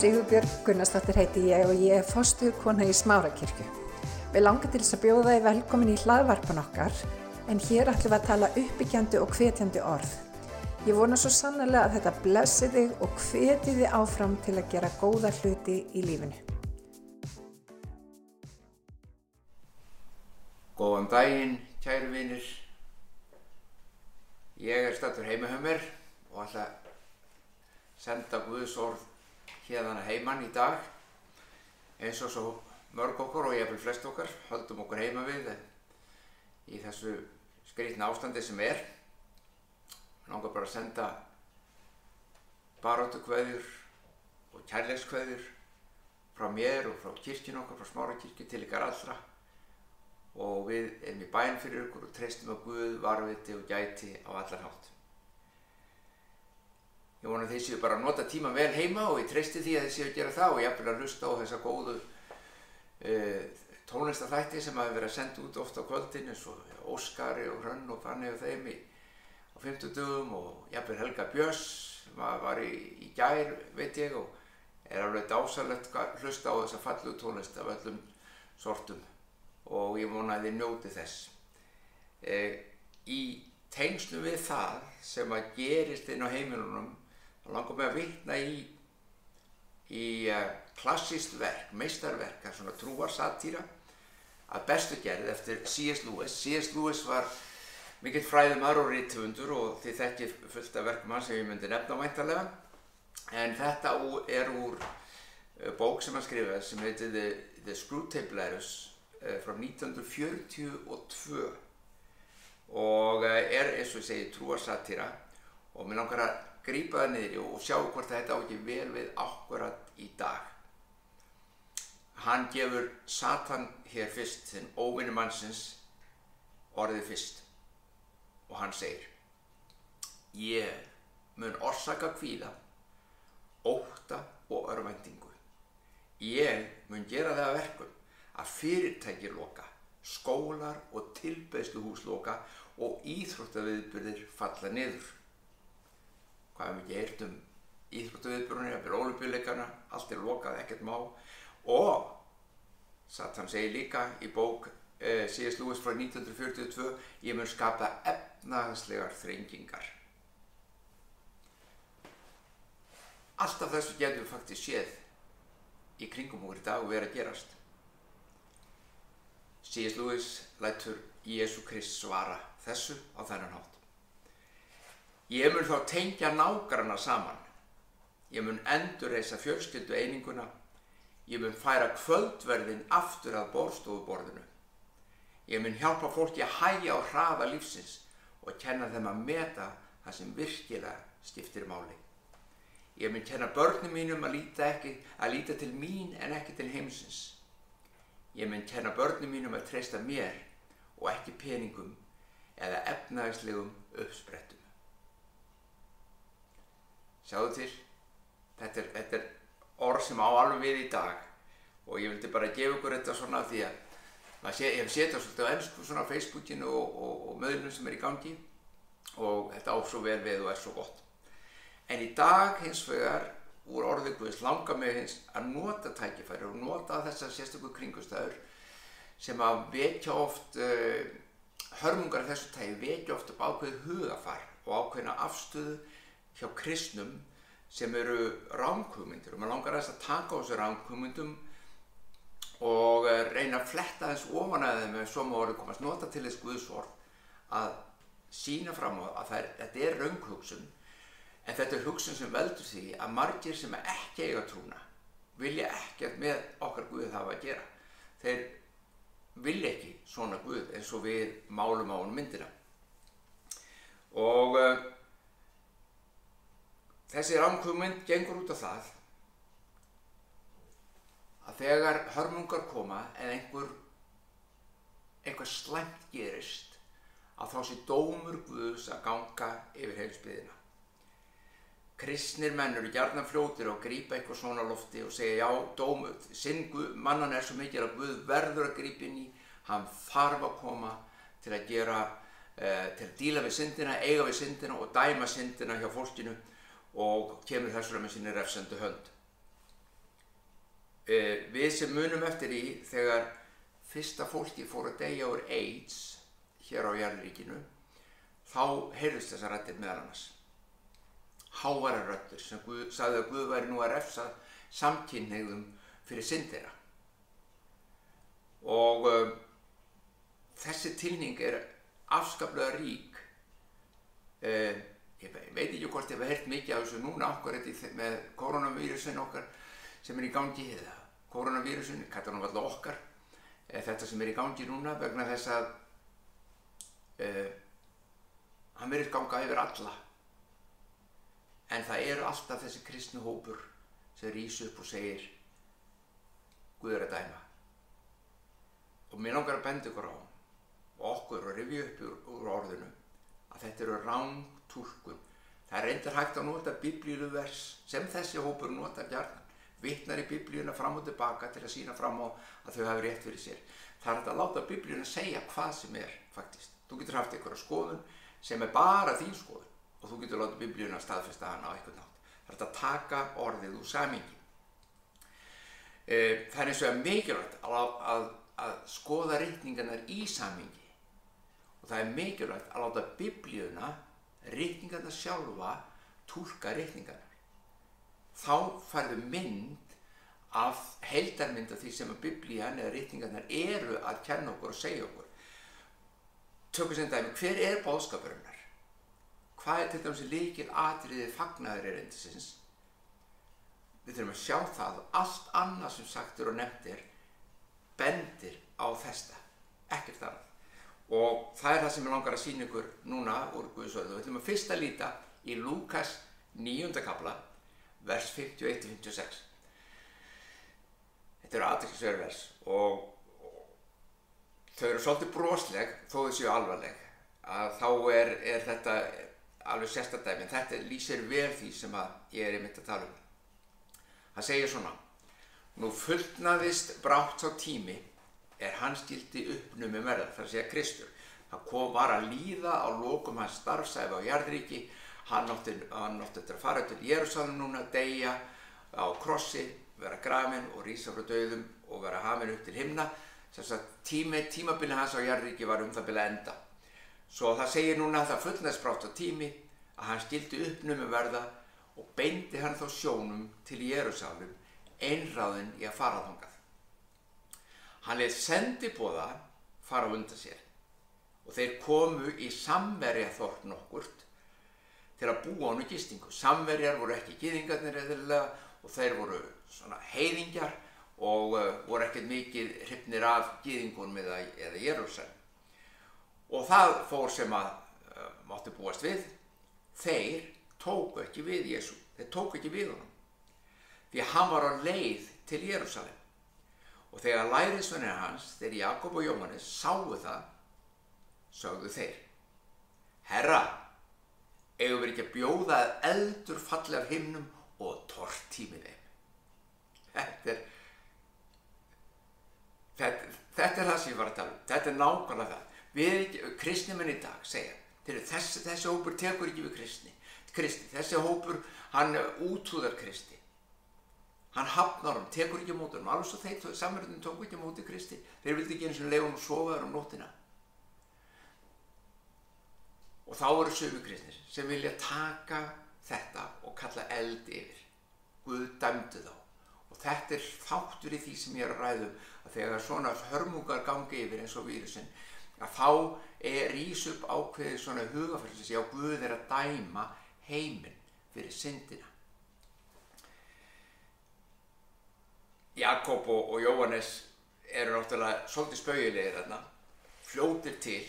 Sigurbjörg Gunnarsdóttir heiti ég og ég er fostuð kona í Smárakirkju. Við langar til þess að bjóða þið velkomin í hlaðvarpan okkar en hér ætlum við að tala uppbyggjandi og hvetjandi orð. Ég vona svo sannlega að þetta blessi þig og hveti þið áfram til að gera góða hluti í lífinu. Góðan daginn, kæru vinir. Ég er stattur heima hjá mér og ætla að senda Guðs orð hérna heimann í dag. Eins og svo mörg okkur og ég vil flest okkar höldum okkur heima við í þessu skrítna ástandi sem er. Langar bara að senda baróttu kveðjur og kærleikskveðjur frá mér og frá kirkjun okkar, frá smárakirkju til ykkar allra og við erum í bæn fyrir ykkur og treystum að Guð varviti og gæti á allar hátt. Ég vona að þið séu bara að nota tíma vel heima og ég treysti því að þið séu að gera það og ég ætla að hlusta á þessa góðu uh, tónlistafætti sem hafi verið að senda út ofta á kvöldin eins og Óskari og Hrönn og Fanni og þeim í, á 50 dögum og ég ætla Helga Björns sem var í, í gær veit ég og er alveg dásalegt að hlusta á þessa fallu tónlist af öllum sortum og ég vona að þið njóti þess. Eh, í tengslu við það sem að gerist inn á heimilunum þá langar mig að vitna í, í uh, klassíst verk, meistarverk, er svona trúarsatýra að bestu gerð eftir C.S. Lewis. C.S. Lewis var mikill fræðumar og rítufundur og þið þekkir fullt af verkum hans sem ég myndi nefna væntalega en þetta er úr uh, bók sem hann skrifaði sem heitir The, The Screwtape Letters frá 1942 og er eins og ég segi trúarsatýra og mér langar að grípa það niður og sjá hvort þetta á ekki vel við akkurat í dag. Hann gefur Satan hér fyrst, þinn óvinni mannsins, orðið fyrst og hann segir Ég mun orsaka kvíða, óta og örvendingu. Ég mun gera það verkum að fyrirtæki loka, skólar og tilbeðsluhús loka og íþróttaviðbyrðir falla niður. Hvað hefum ekki eirt um íþróttaviðbyrðunni, það byrja ólupjuleikana, allt er lokað, ekkert má. Og Satan segir líka í bók eh, C.S. Lewis frá 1942, ég mun skapa efnahagslegar þrengingar. Allt af þessu getum við faktisk séð í kringum okkur í dag og verið að gerast. C.S. Lewis lætur Jésu Krist svara þessu á þennan hátt. Ég mun þá tengja nágrana saman. Ég mun endur reysa fjölskyldu eininguna. Ég mun færa kvöldverðin aftur að borstofuborðinu. Ég mun hjálpa fólki að hæja á hraða lífsins og kenna þeim að meta það sem virkilega skiptir máli. Ég mun kenna börnum mínum að líta, ekki, að líta til mín en ekki til heimsins. Ég mun kenna börnum mínum að treysta mér og ekki peningum eða efnaðislegum uppsprettum. Sjáðu til, þetta er, þetta er orð sem á alveg við í dag. Og ég vildi bara gefa ykkur þetta svona því að sé, ég hef setjað svolítið á ennsku svona á Facebookinu og, og, og möðlunum sem er í gangi. Og þetta á svo vel við og er svo gott. En í dag hins vegar úr orðið Guðs langar mig hins að nota tækifæri og nota þessar sérstökur kringustæður sem að vekja oft uh, hörmungar af þessu tægi vekja oft upp ákveðið hugafar og ákveðina afstöðu hjá kristnum sem eru ránkugmyndir og maður langar að þess að taka á þessu ránkugmyndum og uh, reyna að fletta þess ofan að þeim svo má orðið komast nota til þess Guðs orð að sína fram á að er, þetta er raunghugsun En þetta er hugsun sem veldur því að margir sem ekki eiga trúna vilja ekkert með okkar Guð hafa að gera. Þeir vilja ekki svona Guð eins og við málum á hann myndina. Og uh, þessi rámkvömynd gengur út af það að þegar hörmungar koma eða einhver, einhver slæmt gerist að þá sé dómur Guðs að ganga yfir heilsbyðina. Kristnir menn eru gjarnan fljótir og grípa eitthvað svona lofti og segja já, dómu, sinn mannan er svo mikil að Guð verður að grípa inn í, hann þarf að koma til að gera, uh, til að díla við syndina, eiga við syndina og dæma syndina hjá fólkinu og kemur þessura með sinni refsendu hönd. eh, við sem munum eftir í þegar fyrsta fólki fór að deyja úr AIDS hér á Jærnríkinu þá heyrðist þessar rættir meðal annars hávara röttur sem Guð, sagði að Guð væri nú að refsa samkynneigðum fyrir syndera og um, þessi tilning er afskaplega rík uh, ég veit ekki hvort ég hef heyrt mikið af þessu núna okkur með koronavírusin okkar sem er í gangi eða koronavírusin, kallar hann alltaf okkar þetta sem er í gangi núna vegna þess að uh, hann verður ganga yfir alla. En það eru alltaf þessi kristnu hópur sem rýs upp og segir Guð er að dæma. Og mér langar að benda ykkur á og okkur og rifja upp úr, úr orðinu að þetta eru ráng túrkun það er reyndir hægt að nota biblíluvers sem þessi hópur nota gjarnan. Vittnar í biblíuna fram og tilbaka til að sína fram á að þau hafi rétt fyrir sér. Það er að láta biblíuna segja hvað sem er faktist. Þú getur haft einhverja skoðun sem er bara þín skoðun og þú getur láta biblíuna staðfesta hana á einhvern nátt það er að taka orðið úr samingi það er eins og mikilvægt að, að, að skoða reyningarnar í samingi og það er mikilvægt að láta biblíuna reyningarnar sjálfa tólka reyningarnar þá færðu mynd af heildarmynd af því sem að biblían eða reyningarnar eru að kenna okkur og segja okkur. Tökum sem dæmi, hver er bóðskapurinnar hvað er til dæmis líkil atriði fagnaður er endisins við þurfum að sjá það og allt annað sem sagtur og nefndir bendir á þesta ekkert annað og það er það sem ég langar að sína ykkur núna úr Guðsvöðu við ætlum að fyrst að líta í Lúkas 9. kapla vers 51-56 þetta eru aðeinsverður vers og, þau eru svolítið brosleg þó þau séu alvarleg. Að þá er, er þetta alveg sérstadæmi en þetta lýsir vel því sem ég er í mitt að tala um. Það segir svona, nú fullnaðist brátt á tími er hans gildi uppnumi verða, þar segja Kristur. Það kom var að líða á lokum hans starfsæfi á Jarðríki, hann átti þetta að fara til Jérúsalm núna, deyja á krossi, vera grafin og rýsa frá döðum og vera hafin upp til himna. Þess að tími, tímabili hans á Jarðríki var um það bila enda. Svo það segir núna að það fullnaðist brátt á tími að hans gildi uppnumi verða og beindi hann þá sjónum til Jérúsalum einráðin í að fara þangað. Hann leið sendibóða fara undan sér og þeir komu í samverja þort nokkurt til að búa hann í gistingu. Samverjar voru ekki gýðingarnir eðlilega og þeir voru heiðingjar og uh, voru ekkert mikið hryfnir af gýðingunum eða, eða Jérúsalem. Og það fór sem að uh, mátti búast við. Þeir tóku ekki við Jésu, þeir tóku ekki við honum því hann var á leið til Jérúsalem og þegar lærisvennir hans, þeir Jakob og Jóhannes sáu það, sögðu þeir Herra, eigum við ekki að bjóða að eldur falli af himnum og tortímið þeim þetta er þetta, þetta er það sem ég var að tala um þetta er nákvæmlega það við, kristnimenn í dag segja þessi, þessi hópur tekur ekki við kristni Kristi. Þessi hópur, hann útúðar Kristi. Hann hafnar hann, tekur ekki mótur hann. Alveg svo þeir samverðin tók ekki móti Kristi. Þeir vildi ekki eins og leiða hann og sofa þar um nóttina. Og þá eru sömu kristnir sem vilja taka þetta og kalla eld yfir. Guð dæmdu þá. Og þetta er þáttur í því sem ég er að ræðum að þegar svona hörmungar gangi yfir eins og vírusinn að þá er rís upp ákveðið svona hugafærsins já Guð er að dæma heiminn fyrir syndina. Jakob og, og Jóhannes eru náttúrulega svolítið spauðilegir þarna, fljótir til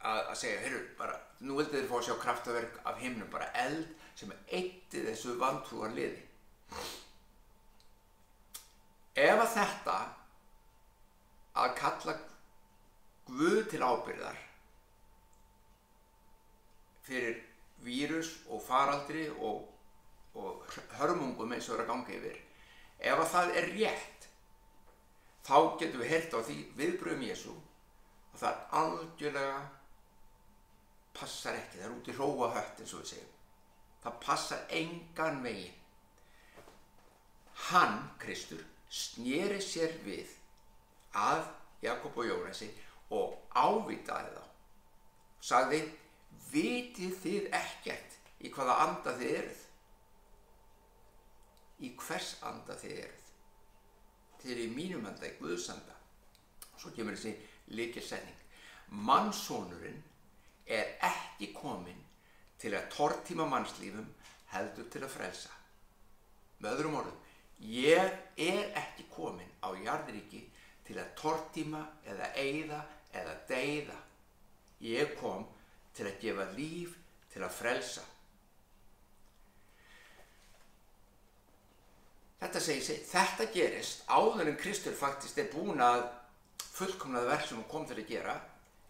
að, að segja, heyrðu, bara, nú vildu þér fá að sjá kraftaverk af himnum, bara eld sem eitti þessu vantrúan liði. Ef að þetta að kalla Guð til ábyrðar fyrir vírus og faraldri og, og hörmungum eins og það er að ganga yfir ef að það er rétt þá getum við hert á því viðbröðum Jésu og það er algjörlega passar ekki, það er út í hróa hött eins og við segjum það passar engan veginn hann, Kristur, snýri sér við að Jakob og Jónasi og ávitaði þá. Sagði, vitið þið ekkert í hvaða anda þið eruð? Í hvers anda þið eruð? Þið eru í mínum anda, í Guðsanda. Svo kemur þessi líkilsetning. Mannsónurinn er ekki kominn til að tortíma mannslífum heldur til að frelsa. Með öðrum orðum, ég er ekki kominn á jarðríki til að tortíma eða eigða eða deyða. Ég kom til að gefa líf til að frelsa. Þetta segir sig, þetta gerist áður en Kristur faktist er búin að fullkomnaða verð sem hann kom til að gera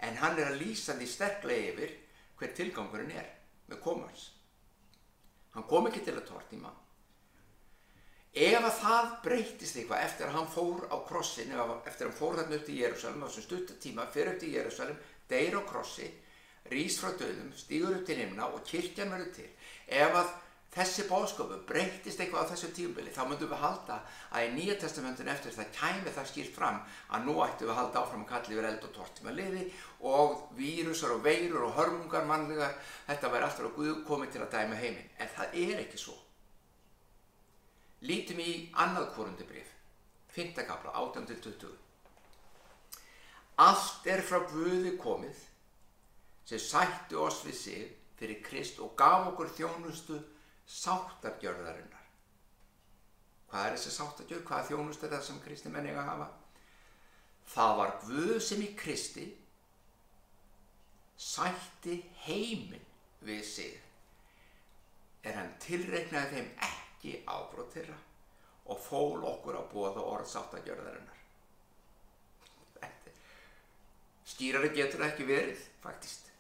en hann er að lýsa því sterklega yfir hver tilgangurinn er með komans. Hann kom ekki til að tortíma. Ef að það breytist eitthvað eftir að hann fór á krossin, eftir að hann fór þarna upp til Jérúsalem á þessum stuttatíma, fyrir upp til Jérúsalem, deyr á krossi, rýst frá döðum, stýgur upp til himna og kirkjan verður til. Ef að þessi bóðsköpu breytist eitthvað á þessu tíumbili þá myndum við halda að í Nýja testamentun eftir það kæmi það skýrt fram að nú ættum við halda áfram að kalla yfir eld og tortíma liði og vírusar og veirur og hörmungar mannlegar þetta væri alltaf að Guð komið til að dæma heiminn en það er ekki svo Lítum í annað korundibrif 5. kapla 18-20 Allt er frá Guði komið sem sættu oss við sig fyrir Krist og gaf okkur þjónustu sáttargjörðarinnar. Hvað er þessi sáttargjörð? Hvað þjónust er það sem kristi menni að hafa? Það var Guð sem í Kristi sætti heiminn við sig. Er hann tilreiknaði þeim ekki ábrót þeirra og fól okkur á bóða orð sáttargjörðarinnar. Skýrari getur það ekki verið, faktist.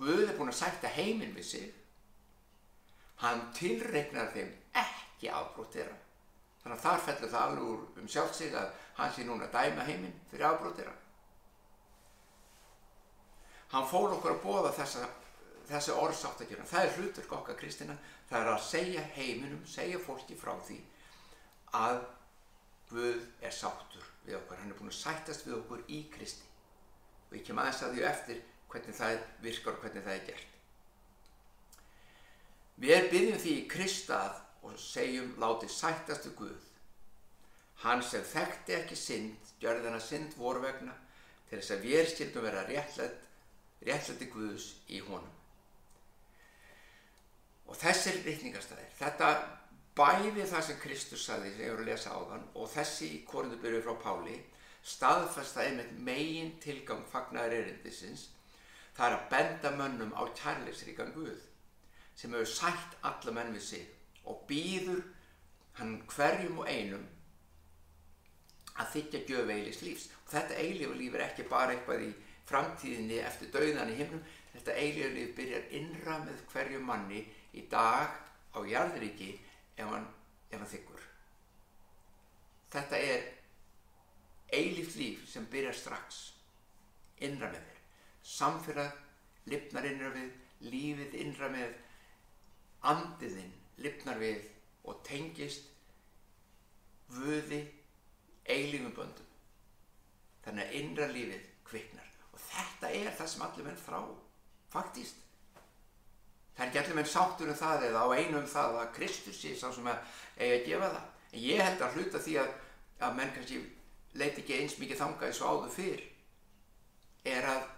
Guð er búin að sætta heiminn við sig hann tilreiknar þeim ekki afbrótt þeirra. Þannig að þar fellur það alveg úr um sjálfsig að hann sé núna dæma heiminn fyrir afbrótt þeirra. Hann fól okkur að bóða þessa, þessi orðsáttakjörna. Það er hlutur okkar kristina, það er að segja heiminum, segja fólki frá því að Guð er sáttur við okkur. Hann er búin að sættast við okkur í Kristi. Og ég kem aðeins að því eftir hvernig það virkar og hvernig það er gert. Við byrjum því í Kristað og segjum látið sættastu Guð. Hann sem þekkti ekki synd, gjörði þennan synd voru vegna til þess að við skildum vera réttlætt, réttlætti Guðs í honum. Og þessir rítningastæðir, þetta bæði það sem Kristus saði sem ég voru að lesa á þann og þessi korundubyrju frá Páli staðfasta einmitt megin tilgang fagnar erindisins það er að benda mönnum á kærleisríkan Guð sem hefur sætt alla menn við sig og býður hann hverjum og einum að þykja gjöf eilis lífs. Og þetta eilífu líf er ekki bara eitthvað í framtíðinni eftir dauðan í himnum, þetta eilífu líf byrjar innra með hverjum manni í dag á jarðriki ef hann, hann þykkur. Þetta er eilíft líf sem byrjar strax innra með þér. Samfélag lifnar innra við, lífið innra með andiðinn lifnar við og tengist vöði eilífum böndum. Þannig að innra lífið kviknar. Og þetta er það sem allir menn þrá, faktíst. Það er ekki allir menn sáttur um það eða á einu um það að Kristus sé sá sem að eiga að gefa það. En ég held að hluta því að, að menn kannski leiti ekki eins mikið þangað eins og áður fyrr er að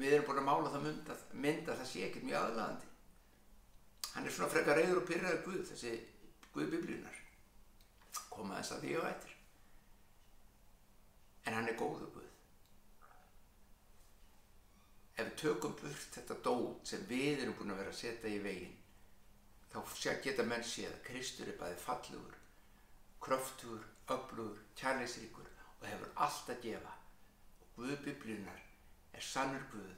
við erum búin að mála það mynda, mynda það sé ekkert mjög aðlæðandi hann er svona frekar reyður og pyrraður Guð þessi Guð biblíunar koma þess að því og eftir. En hann er góðu Guð. Ef við tökum burt þetta dót sem við erum búin að vera að setja í veginn þá geta menn séð að Kristur er bæði fallugur kröftugur, öflugur, kærleisríkur og hefur allt að gefa. Og Guð biblíunar er sannur Guð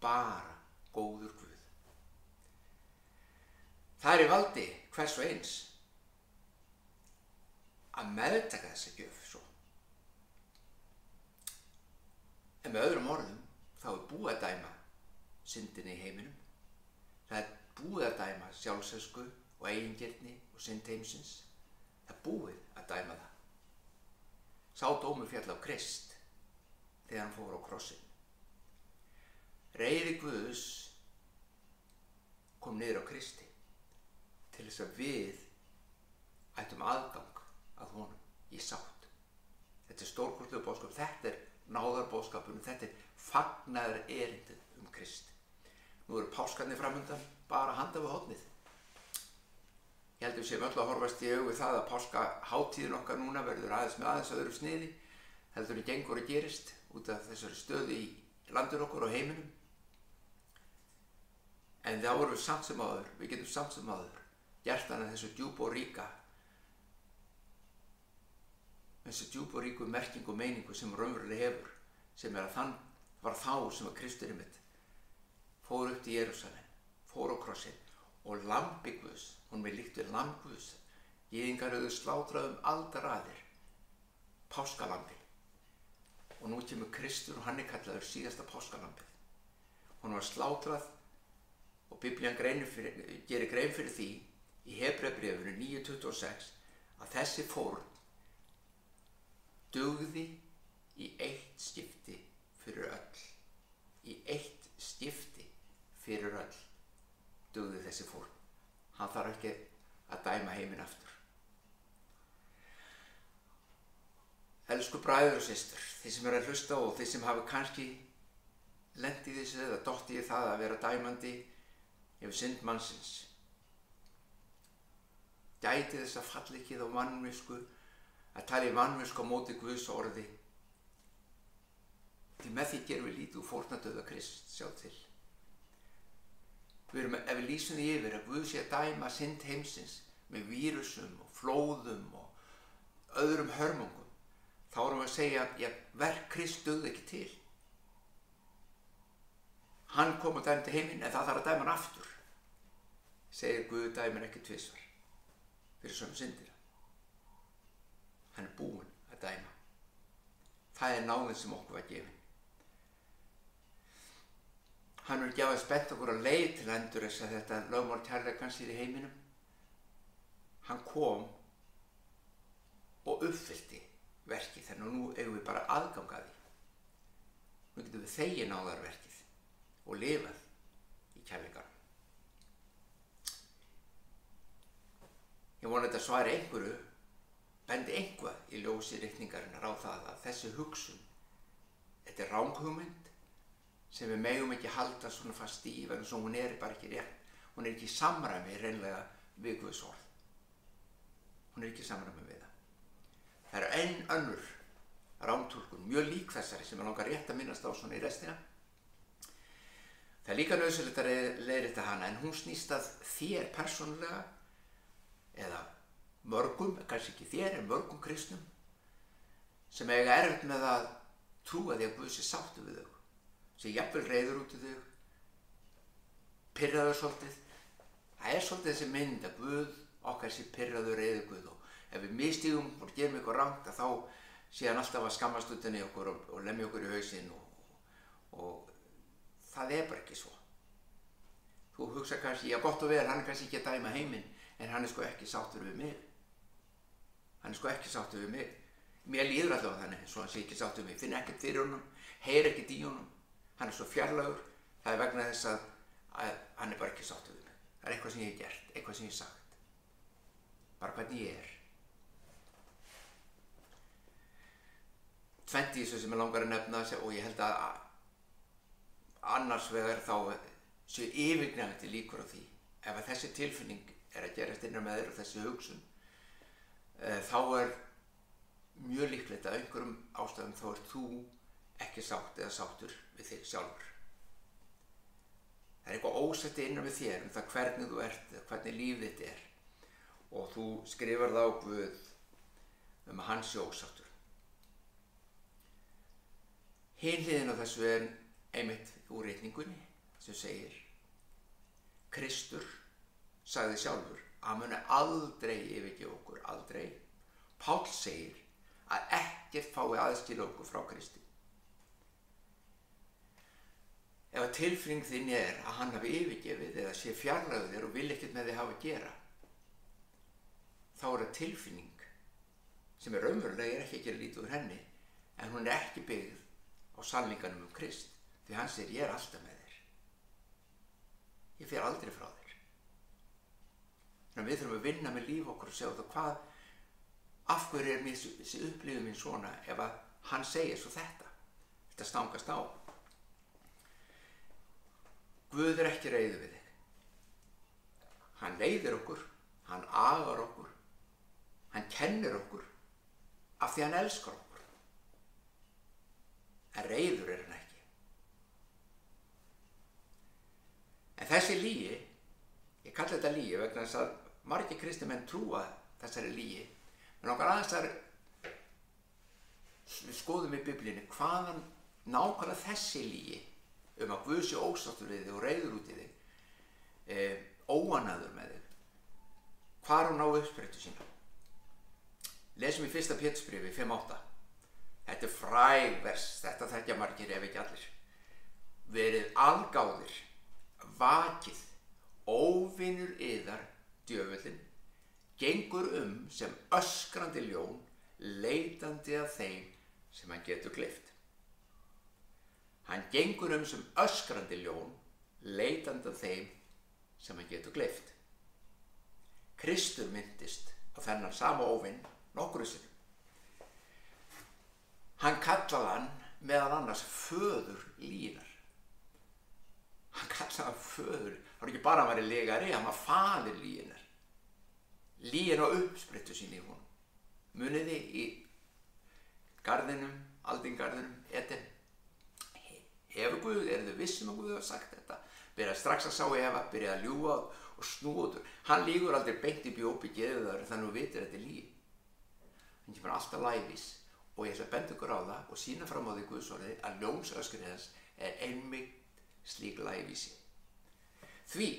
bara góður Guð Það er í valdi hvers og eins að meðtaka þessa gjöf svo. En með öðrum orðum þá er búið að dæma syndinni í heiminum. Það er búið að dæma sjálfsösku og eigingirni og synd heimsins. Það er búið dæma það. Sá dómur fjall á Krist þegar hann fór á krossin. Reyði Guðus kom niður á Kristi til þess að við ættum aðgang að honum í sátt. Þetta er stórkostlega bóðskap, þetta er náðarbóðskapunum, þetta er fagnaður erindið um Krist. Nú eru páskarnir framöndan bara handa við hodnið. Ég held að við séum öll að horfast í augu það að páska háttíðin okkar núna verður aðeins með aðeins öðru sniði heldur í gengur að gerist út af þessari stöði í landur okkur og heiminum. En þá vorum við samt sem áður, við getum samt sem áður, að þessu djúb og ríka þessu djúb og ríku merking og meiningu sem raunverulega hefur sem er að þann var þá sem að Kristurinn mitt fór upp til Jérúsalem fór á krossin og lambi Guðs hún með líkt við lamb Guðs Jíðingar auðvitað slátraðum aldar aðir páskalambi og nú kemur Kristur og hann er kallaður síðasta páskalampið. Hún var slátrað og Biblían fyrir, gerir grein fyrir því í Hebrebrefinu 9.26 að þessi fórn dugði í eitt skipti fyrir öll. Í eitt skipti fyrir öll dugði þessi fórn. Hann þarf ekki að dæma heiminn aftur. Elsku bræður og sýstur, þið sem eru að hlusta og þið sem hafa kannski lendið þessu eða dóttið í það að vera dæmandi yfir syndmannsins. Gæti þess að fall ekki þá mannvisku að tala í vannmjösk á móti Guðs orði. Því með því gerum við lítið úr fórnadöða Krist sjálf til. Við erum, ef við lýsum því yfir að Guð sé að dæma synd heimsins með vírusum og flóðum og öðrum hörmungum þá erum við að segja að verk Krist döði ekki til. Hann kom að dæma til heiminn en það þarf að dæma hann aftur segir Guð dæmir ekki tvísvar fyrir svona syndir. Hann er búinn að dæma. Það er náðin sem okkur var gefin. Hann er gefað spennt okkur að leið til endur þess að þetta lögmál kærleikans í heiminum. Hann kom og uppfyldi verkið þannig að nú eigum við bara aðgangaði nú getum við þegið náðarverkið og lifað í kærleikanum ég vona þetta svari einhverju bendi einhvað í ljósi reikningarinnar á það að þessi hugsun, þetta er ránghugmynd sem við megum ekki halda svona fast í vegna svo hún er bara ekki rétt, hún er ekki samræmi reynlega við Guðs orð. Hún er ekki samræmi við það. Það er einn önnur rántúlkun, mjög lík þessari sem er langar rétt að minnast á svona í restina. Það er líka nöðsölegt að leiðrita hana en hún snýst að þér persónulega eða mörgum, kannski ekki þér, en mörgum kristnum sem eiga erfitt með að trúa því að Guð sé sáttu við þau, sé jafnvel reyður út í þau, pyrraður svolítið. Það er svolítið þessi mynd að Guð okkar sé pyrraður reyður Guð og ef við mistíðum og gerum eitthvað rangt þá sé hann alltaf að skammast út henni okkur og, og lemja okkur í hausinn og, og, það er bara ekki svo. Þú hugsa kannski, já gott og vel, hann kannski ekki að dæma heiminn en hann er sko ekki sáttur við mig. Hann er sko ekki sáttu við mig. Mér líður alltaf þannig svo hann sé ekki sáttu við mig. Finn ekkert fyrir honum, heyr ekkert í honum. Hann er svo fjarlagur það er vegna þess að, að hann er bara ekki sáttu við mig. Það er eitthvað sem ég hef gert, eitthvað sem ég hef sagt. Bara hvernig ég er. Tventi þessu sem ég langar að nefna og ég held að annars vegar þá séu yfirgnægandi líkur á því. Ef að þessi tilfinning er að gerast innan með þér og þessi hugsun Eh, þá er mjög líklegt að einhverjum ástæðum þá er þú ekki sátt eða sáttur við þig sjálfur. Það er eitthvað ósætti innan við þér um það hvernig þú ert eða hvernig lífið þitt er og þú skrifar það á Guð um að hans sé ósáttur. Hinliðin á þessu er einmitt úr reyningunni sem segir Kristur sagði sjálfur að muni aldrei yfirgefa okkur, aldrei. Pál segir að ekkert fái aðskilja okkur frá Kristi. Ef að tilfring þinn er að hann hafi yfirgefið eða sé fjarlæðu þér og vil ekkert með þið hafa að gera, þá er það tilfinning sem er raunverulega er ekki að gera lítið úr henni en hún er ekki byggð á sannlinganum um Krist því hann sér ég er alltaf með þér ég fer aldrei frá þér að við þurfum að vinna með líf okkur og segja það hvað af hverju er mér þessi upplifið minn svona ef að hann segir svo þetta? Þetta stangast á. Guð er ekki reyðu við þig. Hann leiðir okkur hann agar okkur hann kennir okkur af því hann elskar okkur. En reyður er hann ekki. En þessi lígi ég kalli þetta lígi vegna þess að margir kristi menn trúa þessari lígi en okkar aðeins að við skoðum í biblíinu hvaðan nákvæmlega þessi lígi um að Guð sé ósáttur við þig og reyður út í þig e, óanaður með þig. Hvað er hún á uppsprettu sína. Lesum í fyrsta pétsbrifi 5.8 þetta er fræg vers þetta þekkja margir ef ekki allir. Verið algáðir vakið óvinnur yðar djöfullin gengur um sem öskrandi ljón leitandi að þeim sem hann getur gleift hann gengur um sem öskrandi ljón leitandi að þeim sem hann getur gleift Kristur myndist á þennan sama óvinn nokkru sinni. Hann kallaði hann meðan annars föður línar hann kallaði hann föður það var ekki bara vera legari hann var fadir línar líin á uppsprittu sín í hún muniði í gardinum, aldingarðinum eten hefur Guð, er þau vissum að Guð hafa sagt þetta? Byrjaði strax að sá Eva, byrjaði að ljúa og snúður, hann lígur aldrei beint í bjópi geðuðar þannig að þú vitir þetta er lí hann kemur alltaf læfis og ég ætla að benda ykkur á það og sína fram á því Guðsórið að ljónsöskur þess er einmitt slík læfísi því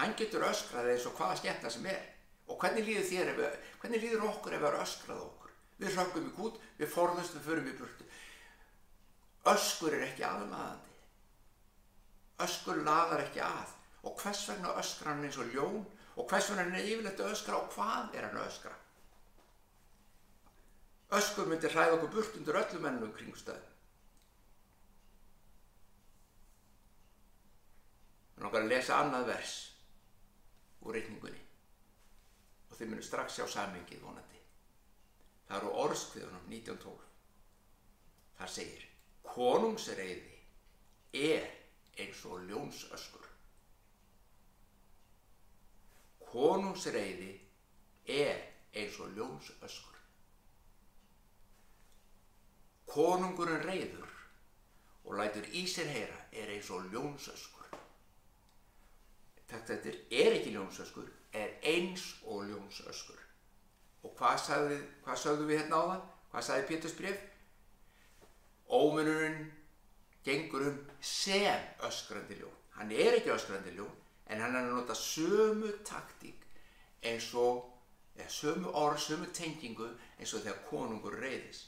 hann getur öskrað eins og hvaða skemmta sem er. Og hvernig líður þér ef, hvernig líður okkur ef það er öskrað okkur? Við hrökkum í kút, við forðumst, við förum í burtu. Öskur er ekki aðlaðandi. Öskur laðar ekki að. Og hvers vegna öskra hann eins og ljón? Og hvers vegna hann er yfirleitt að öskra og hvað er hann að öskra? Öskur myndi hræða okkur burt undir öllum ennum kringustöðu hann okkar að lesa annað vers úr reikningunni. Og þið munum strax sjá samengið vonandi. Það eru orðskviðunum 1912 þar segir konungsreiði er eins og ljónsöskur. Konungsreiði er eins og ljónsöskur. Konungurinn reyður og lætur í sér heyra er eins og ljónsöskur þetta er ekki ljónsöskur er eins og ljónsöskur. Og hvað, sagði, hvað sagðu við hérna á það? Hvað sagði Péturs bref ómunurinn gengur um sem öskrandi ljón. Hann er ekki öskrandi ljón en hann er að nota sömu taktík eins og eða sömu orð, sömu tengingu eins og þegar konungur reyðis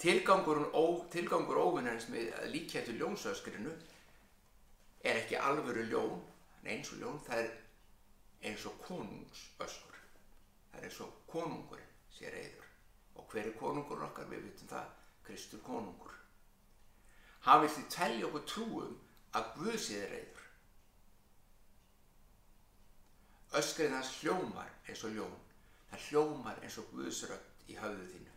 tilgangur, ó, tilgangur óvinnarins með líkjættu ljónsöskrinu er ekki alvöru ljón eins og ljón, það er eins og konungsöskur það er eins og konungurinn sé reyður og hver er konungur okkar, við vitum það. Kristur konungur. Hann vil því telja okkur trúum að Guð séð reyður öskrið hans hljómar eins og ljón. Það hljómar eins og Guðsrött í höfðu þínu.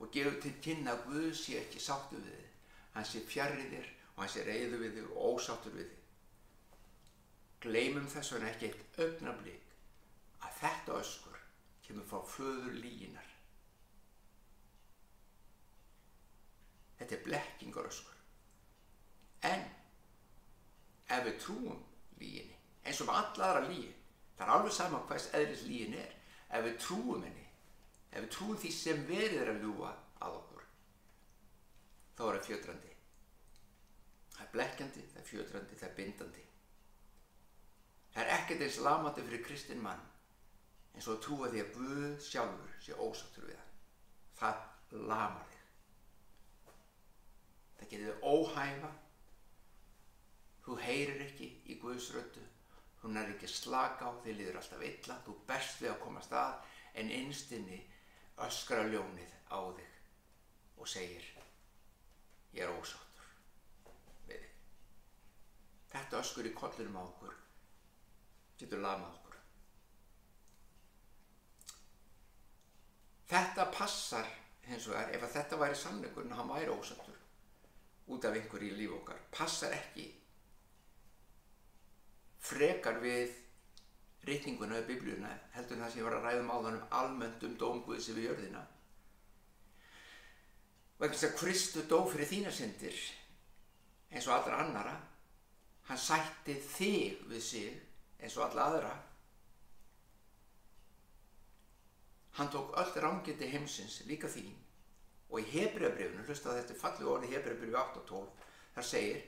Og gefur til kynna að Guð sé ekki sáttu við þið hann sé fjarrið þér og hann sé reyðu við þig og ósáttur við þig. Gleymum þess vegna ekki eitt augnablík að þetta öskur kemur frá föður líginar þetta er blekkingar öskur en ef við trúum líginni eins og með alla aðra lígi það er alveg sama hvers eðlis lígin er ef við trúum henni ef við trúum því sem verið er að ljúa að okkur þá er það fjötrandi það er blekkjandi, það er fjötrandi, það er bindandi. Það er ekkert eins lamandi fyrir kristinn mann eins og að trúa því að Guð sjálfur sé ósáttur við hann. Það lamar þig. Það getur þið óhæfa. Þú heyrir ekki í Guðs röttu hún er ekki slaka á þið líður alltaf illa. Þú berst við að koma stað en einstinni öskra ljónið á þig og segir ég er þig. Þetta öskur í kollunum á okkur getur lama okkur. Þetta passar hins vegar ef að þetta væri sannleikurinn að hann væri ósattur út af einhverju í líf okkar. Passar ekki frekar við reytinguna eða biblíuna heldur það sem ég var að ræðum áðan um almennt um dómguðs yfir jörðina. Ekki þess að Kristu dó fyrir þína syndir eins og allra annara hann sætti þig við sig eins og alla aðra. Hann tók öll rángindi heimsins líka þín. Og í Hebreabrifinu, hlusta þetta fallu orði Hebreabrifi 8 og 12 þar segir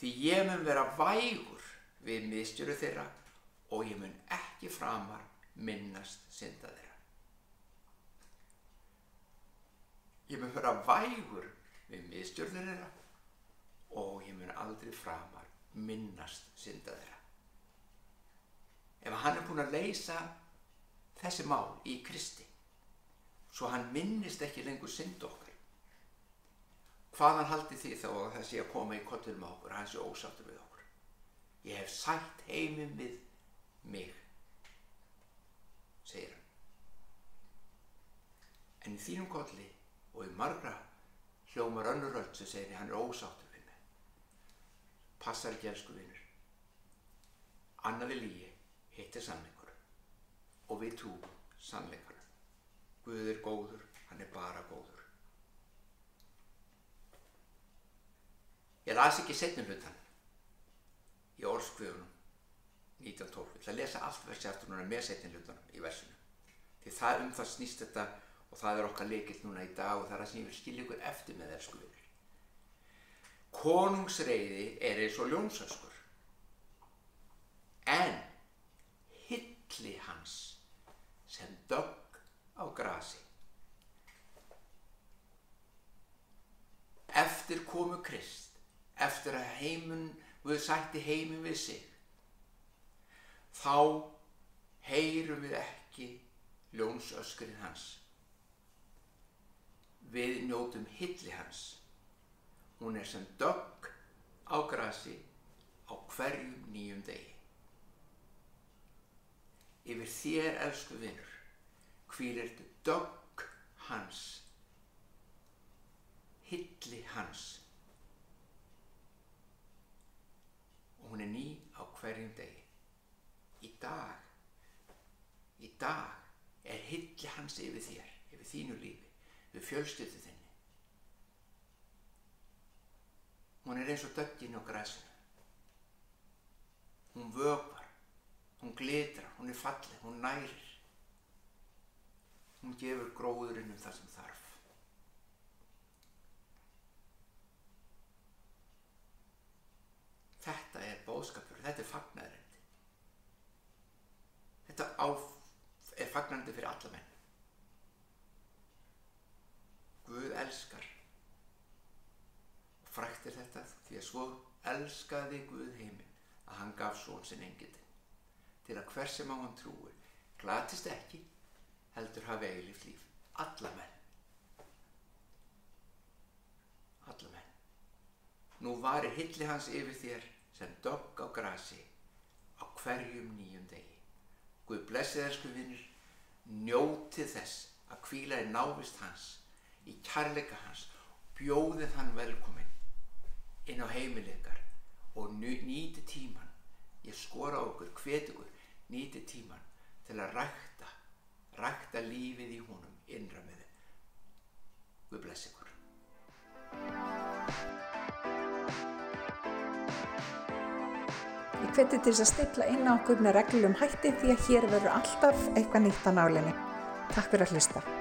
því ég mun vera vægur við mistjöru þeirra og ég mun ekki framar minnast synda þeirra. Ég mun vera vægur við mistjöru þeirra og ég mun aldrei framar minnast synda þeirra. Ef hann er búin að leysa þessi mál í Kristi svo hann minnist ekki lengur synd okkar hvaðan haldi því þá að það sé að koma í kollunum á okkur hans er ósáttur við okkur? Ég hef sætt heiminn við mig segir hann. En í þínum kolli og í margra hljómar önnur röld sem segir hann er ósáttur passar ekki elsku vinnur annað við lígi hitt er sannleikur og við trú sannleikar Guð er góður, hann er bara góður. Ég las ekki setnum hlutan í orðskviðunum 1912. Ég ætla að lesa allt versi aftur núna með setnum hlutanum í versinu. Því það um það snýst þetta og það er okkar leikill núna í dag og það er að sem ég vil skilja ykkur eftir með þér skuður. Konungsreiði er eins og ljónsöskur en hilli hans sem dögg á grasi. Eftir komu Krist, eftir að heimun við sætti heimin við sig, þá heyrum við ekki ljónsöskurinn hans. Við njótum hilli hans. Hún er sem dögg á grasi á hverjum nýjum degi. Yfir þér, elsku vinnur, hvílir dögg hans, hilli hans og hún er ný á hverjum degi. Í dag, í dag er hilli hans yfir þér, yfir þínu lífi, yfir fjölskyttu þinni. Hún er eins og döggin á græsinu. Hún vöpar, hún glitra, hún er fallið, hún nærir. Hún gefur gróðurinn um það sem þarf. Þetta er bóðskapur, þetta er fagnæðrendi. Þetta á, er fagnæðrendi fyrir alla menn. Guð elskar. Frækt er þetta því að svo elskaði Guð heiminn að hann gaf són sinn engitinn til að hver sem á hann trúi glatist ekki heldur hafi eilíft líf. Alla menn. Alla menn. Nú varir hilli hans yfir þér sem dogg á grasi á hverjum nýjum degi. Guð blessið elsku vinnir, njótið þess að kvíla í návist hans, í kærleika hans, bjóðið hann velkomin inn á heimileikar og nýti tíman. Ég skora okkur, hvet okkur, nýti tíman til að rækta rækta lífið í honum innra með þeim. Guð bless ykkur. Ég hveti til þess að stilla inn á okkur með reglum hætti því að hér verður alltaf eitthvað nýtt á nálinni. Takk fyrir að hlusta.